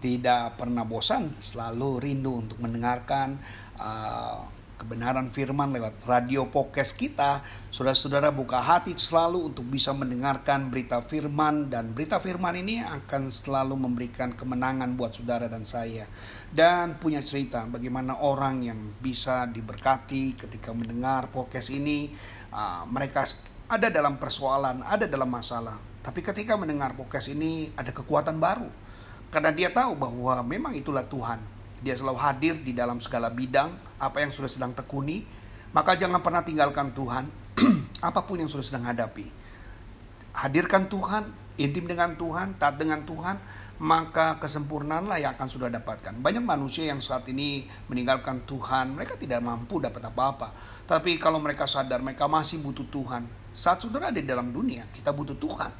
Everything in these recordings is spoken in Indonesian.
tidak pernah bosan, selalu rindu untuk mendengarkan uh, kebenaran firman lewat radio podcast kita. Saudara-saudara buka hati selalu untuk bisa mendengarkan berita firman dan berita firman ini akan selalu memberikan kemenangan buat saudara dan saya. Dan punya cerita bagaimana orang yang bisa diberkati ketika mendengar podcast ini. Uh, mereka ada dalam persoalan, ada dalam masalah. Tapi ketika mendengar podcast ini ada kekuatan baru karena dia tahu bahwa memang itulah Tuhan. Dia selalu hadir di dalam segala bidang, apa yang sudah sedang tekuni. Maka jangan pernah tinggalkan Tuhan, apa pun yang sudah sedang hadapi. Hadirkan Tuhan, intim dengan Tuhan, taat dengan Tuhan, maka kesempurnaanlah yang akan sudah dapatkan. Banyak manusia yang saat ini meninggalkan Tuhan, mereka tidak mampu dapat apa-apa. Tapi kalau mereka sadar mereka masih butuh Tuhan, saat saudara ada di dalam dunia, kita butuh Tuhan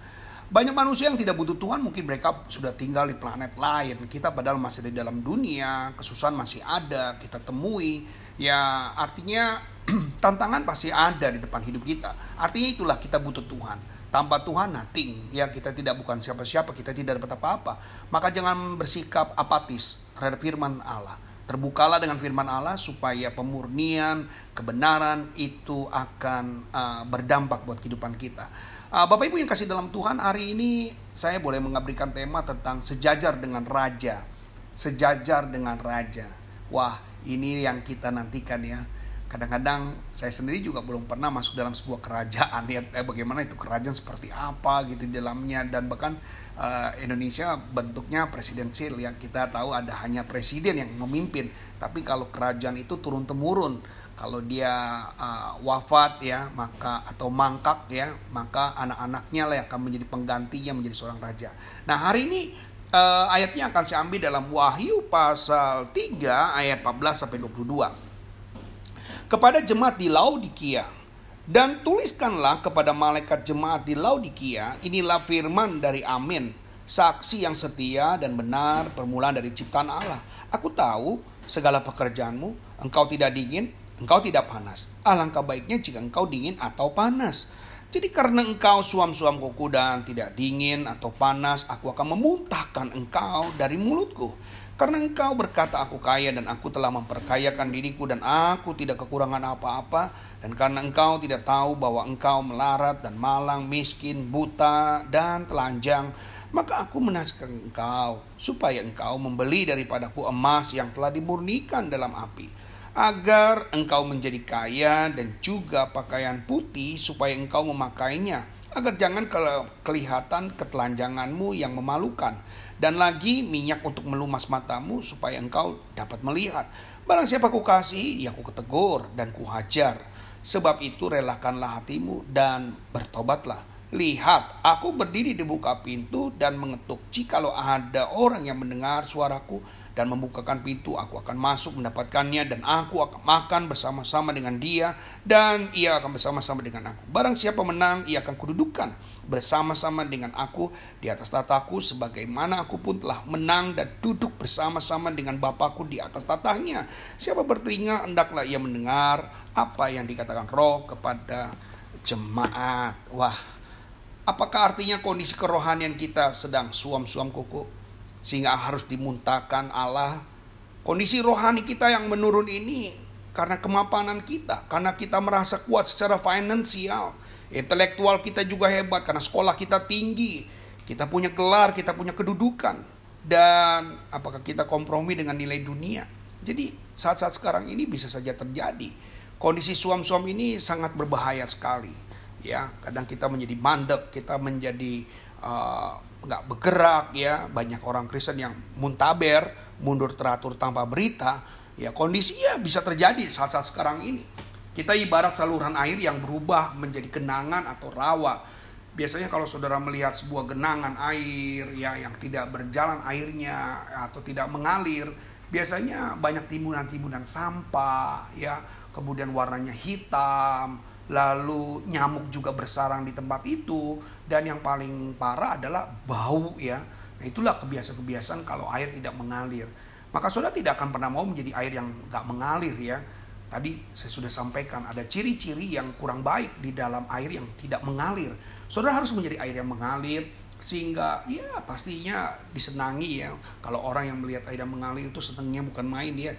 banyak manusia yang tidak butuh Tuhan, mungkin mereka sudah tinggal di planet lain. Kita padahal masih di dalam dunia, kesusahan masih ada, kita temui. Ya artinya tantangan pasti ada di depan hidup kita. Artinya itulah kita butuh Tuhan. Tanpa Tuhan nothing. Ya kita tidak bukan siapa-siapa, kita tidak dapat apa-apa. Maka jangan bersikap apatis terhadap firman Allah. Terbukalah dengan firman Allah supaya pemurnian, kebenaran itu akan uh, berdampak buat kehidupan kita. Uh, Bapak Ibu yang kasih dalam Tuhan, hari ini saya boleh mengabdikan tema tentang sejajar dengan raja. Sejajar dengan raja. Wah, ini yang kita nantikan ya. Kadang-kadang saya sendiri juga belum pernah masuk dalam sebuah kerajaan ya. Eh, bagaimana itu kerajaan seperti apa gitu di dalamnya dan bahkan uh, Indonesia bentuknya presidensial ya. Kita tahu ada hanya presiden yang memimpin, tapi kalau kerajaan itu turun temurun kalau dia uh, wafat ya maka atau mangkak ya maka anak-anaknya lah yang akan menjadi penggantinya menjadi seorang raja. Nah hari ini uh, ayatnya akan saya ambil dalam Wahyu pasal 3 ayat 14 sampai 22. Kepada jemaat di Laodikia dan tuliskanlah kepada malaikat jemaat di Laodikia inilah firman dari Amin saksi yang setia dan benar permulaan dari ciptaan Allah. Aku tahu segala pekerjaanmu, engkau tidak dingin engkau tidak panas. Alangkah baiknya jika engkau dingin atau panas. Jadi karena engkau suam-suam kuku dan tidak dingin atau panas, aku akan memuntahkan engkau dari mulutku. Karena engkau berkata aku kaya dan aku telah memperkayakan diriku dan aku tidak kekurangan apa-apa. Dan karena engkau tidak tahu bahwa engkau melarat dan malang, miskin, buta, dan telanjang, maka aku menasihatkan engkau supaya engkau membeli daripadaku emas yang telah dimurnikan dalam api agar engkau menjadi kaya dan juga pakaian putih supaya engkau memakainya agar jangan kelihatan ketelanjanganmu yang memalukan. Dan lagi minyak untuk melumas matamu supaya engkau dapat melihat. Barang siapa ku kasih ya ku ketegur dan ku hajar sebab itu relakanlah hatimu dan bertobatlah. Lihat, aku berdiri di buka pintu dan mengetuk. Jikalau ada orang yang mendengar suaraku dan membukakan pintu, aku akan masuk mendapatkannya dan aku akan makan bersama-sama dengan dia dan ia akan bersama-sama dengan aku. Barang siapa menang, ia akan kududukan bersama-sama dengan aku di atas tataku sebagaimana aku pun telah menang dan duduk bersama-sama dengan Bapakku di atas tatahnya. Siapa bertelinga, hendaklah ia mendengar apa yang dikatakan roh kepada jemaat. Wah, apakah artinya kondisi kerohanian kita sedang suam-suam kuku? Sehingga harus dimuntahkan Allah. Kondisi rohani kita yang menurun ini karena kemapanan kita, karena kita merasa kuat secara finansial, intelektual kita juga hebat karena sekolah kita tinggi, kita punya gelar, kita punya kedudukan, dan apakah kita kompromi dengan nilai dunia? Jadi saat-saat sekarang ini bisa saja terjadi. Kondisi suam-suam ini sangat berbahaya sekali. Ya, kadang kita menjadi mandek, kita menjadi uh, nggak bergerak ya. Banyak orang Kristen yang muntaber mundur teratur tanpa berita ya kondisinya bisa terjadi saat-saat sekarang ini. Kita ibarat saluran air yang berubah menjadi genangan atau rawa. Biasanya kalau saudara melihat sebuah genangan air ya yang tidak berjalan airnya atau tidak mengalir biasanya banyak timbunan-timbunan sampah ya. Kemudian warnanya hitam lalu nyamuk juga bersarang di tempat itu dan yang paling parah adalah bau ya. Nah itulah kebiasaan-kebiasaan kalau air tidak mengalir. Maka saudara tidak akan pernah mau menjadi air yang nggak mengalir ya. Tadi saya sudah sampaikan ada ciri-ciri yang kurang baik di dalam air yang tidak mengalir. Saudara harus menjadi air yang mengalir sehingga ya pastinya disenangi ya. Kalau orang yang melihat air yang mengalir itu senangnya bukan main ya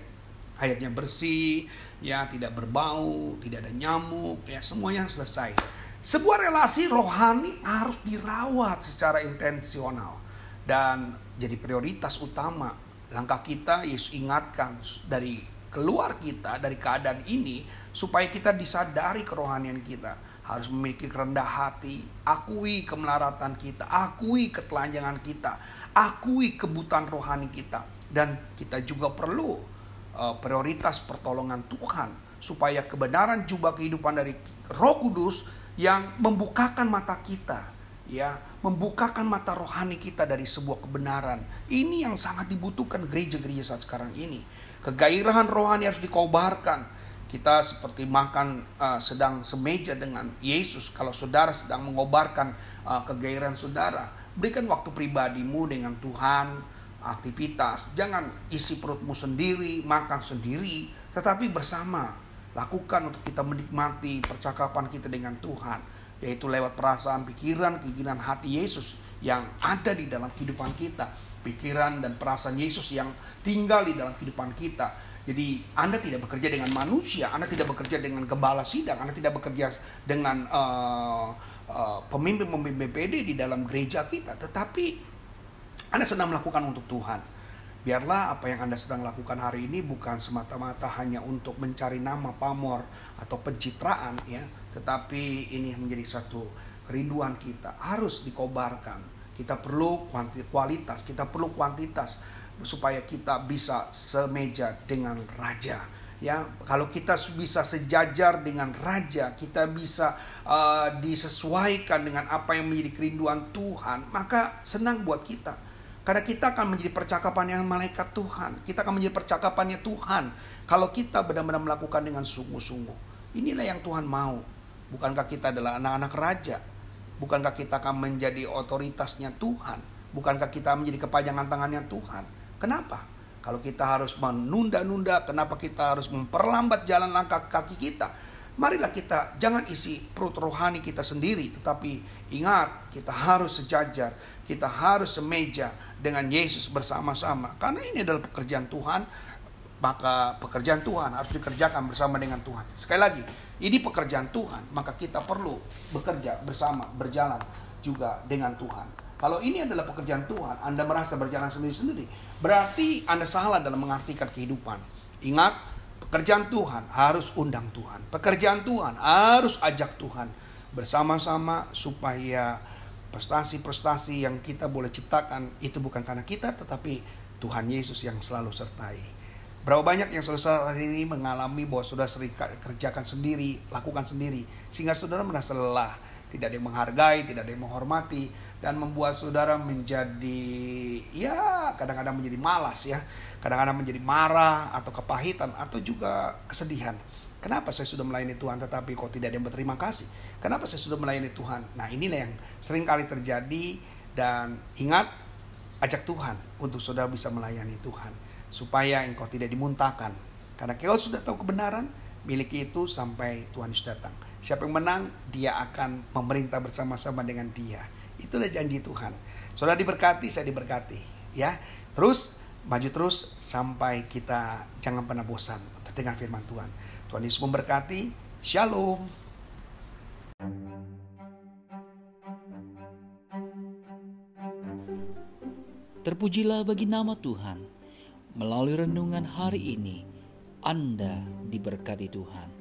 airnya bersih ya tidak berbau tidak ada nyamuk ya semuanya selesai. Sebuah relasi rohani harus dirawat secara intensional dan jadi prioritas utama. Langkah kita Yesus ingatkan dari keluar kita dari keadaan ini supaya kita disadari kerohanian kita. Harus memiliki rendah hati, akui kemelaratan kita, akui ketelanjangan kita, akui kebutuhan rohani kita, dan kita juga perlu uh, prioritas pertolongan Tuhan supaya kebenaran jubah kehidupan dari Roh Kudus yang membukakan mata kita, ya, membukakan mata rohani kita dari sebuah kebenaran. Ini yang sangat dibutuhkan gereja-gereja saat sekarang ini. Kegairahan rohani harus dikobarkan kita seperti makan uh, sedang semeja dengan Yesus. Kalau saudara sedang mengobarkan uh, kegairahan saudara, berikan waktu pribadimu dengan Tuhan, aktivitas. Jangan isi perutmu sendiri, makan sendiri, tetapi bersama. Lakukan untuk kita menikmati percakapan kita dengan Tuhan, yaitu lewat perasaan, pikiran, keinginan hati Yesus yang ada di dalam kehidupan kita. Pikiran dan perasaan Yesus yang tinggal di dalam kehidupan kita jadi Anda tidak bekerja dengan manusia, Anda tidak bekerja dengan gembala sidang, Anda tidak bekerja dengan uh, uh, pemimpin-pemimpin BPD di dalam gereja kita, tetapi Anda sedang melakukan untuk Tuhan. Biarlah apa yang Anda sedang lakukan hari ini bukan semata-mata hanya untuk mencari nama pamor atau pencitraan ya, tetapi ini menjadi satu kerinduan kita harus dikobarkan. Kita perlu kualitas, kita perlu kuantitas supaya kita bisa semeja dengan raja ya kalau kita bisa sejajar dengan raja kita bisa uh, disesuaikan dengan apa yang menjadi kerinduan Tuhan maka senang buat kita karena kita akan menjadi percakapan yang malaikat Tuhan. Kita akan menjadi percakapannya Tuhan. Kalau kita benar-benar melakukan dengan sungguh-sungguh. Inilah yang Tuhan mau. Bukankah kita adalah anak-anak raja? Bukankah kita akan menjadi otoritasnya Tuhan? Bukankah kita menjadi kepanjangan tangannya Tuhan? Kenapa? Kalau kita harus menunda-nunda, kenapa kita harus memperlambat jalan langkah kaki kita? Marilah kita jangan isi perut rohani kita sendiri, tetapi ingat kita harus sejajar, kita harus semeja dengan Yesus bersama-sama. Karena ini adalah pekerjaan Tuhan, maka pekerjaan Tuhan harus dikerjakan bersama dengan Tuhan. Sekali lagi, ini pekerjaan Tuhan, maka kita perlu bekerja bersama, berjalan juga dengan Tuhan. Kalau ini adalah pekerjaan Tuhan, Anda merasa berjalan sendiri-sendiri, berarti Anda salah dalam mengartikan kehidupan. Ingat, pekerjaan Tuhan harus undang Tuhan. Pekerjaan Tuhan harus ajak Tuhan bersama-sama supaya prestasi-prestasi yang kita boleh ciptakan itu bukan karena kita tetapi Tuhan Yesus yang selalu sertai. Berapa banyak yang saudara hari ini mengalami bahwa sudah sering kerjakan sendiri, lakukan sendiri, sehingga saudara merasa lelah, tidak ada yang menghargai, tidak ada yang menghormati, dan membuat saudara menjadi ya kadang-kadang menjadi malas ya. Kadang-kadang menjadi marah atau kepahitan atau juga kesedihan. Kenapa saya sudah melayani Tuhan tetapi kok tidak ada yang berterima kasih? Kenapa saya sudah melayani Tuhan? Nah inilah yang sering kali terjadi dan ingat ajak Tuhan untuk saudara bisa melayani Tuhan supaya engkau tidak dimuntahkan. Karena kalau sudah tahu kebenaran miliki itu sampai Tuhan Yesus datang siapa yang menang dia akan memerintah bersama-sama dengan dia Itulah janji Tuhan. Saudara diberkati, saya diberkati. Ya, terus maju terus sampai kita jangan pernah bosan untuk firman Tuhan. Tuhan Yesus memberkati. Shalom. Terpujilah bagi nama Tuhan. Melalui renungan hari ini, Anda diberkati Tuhan.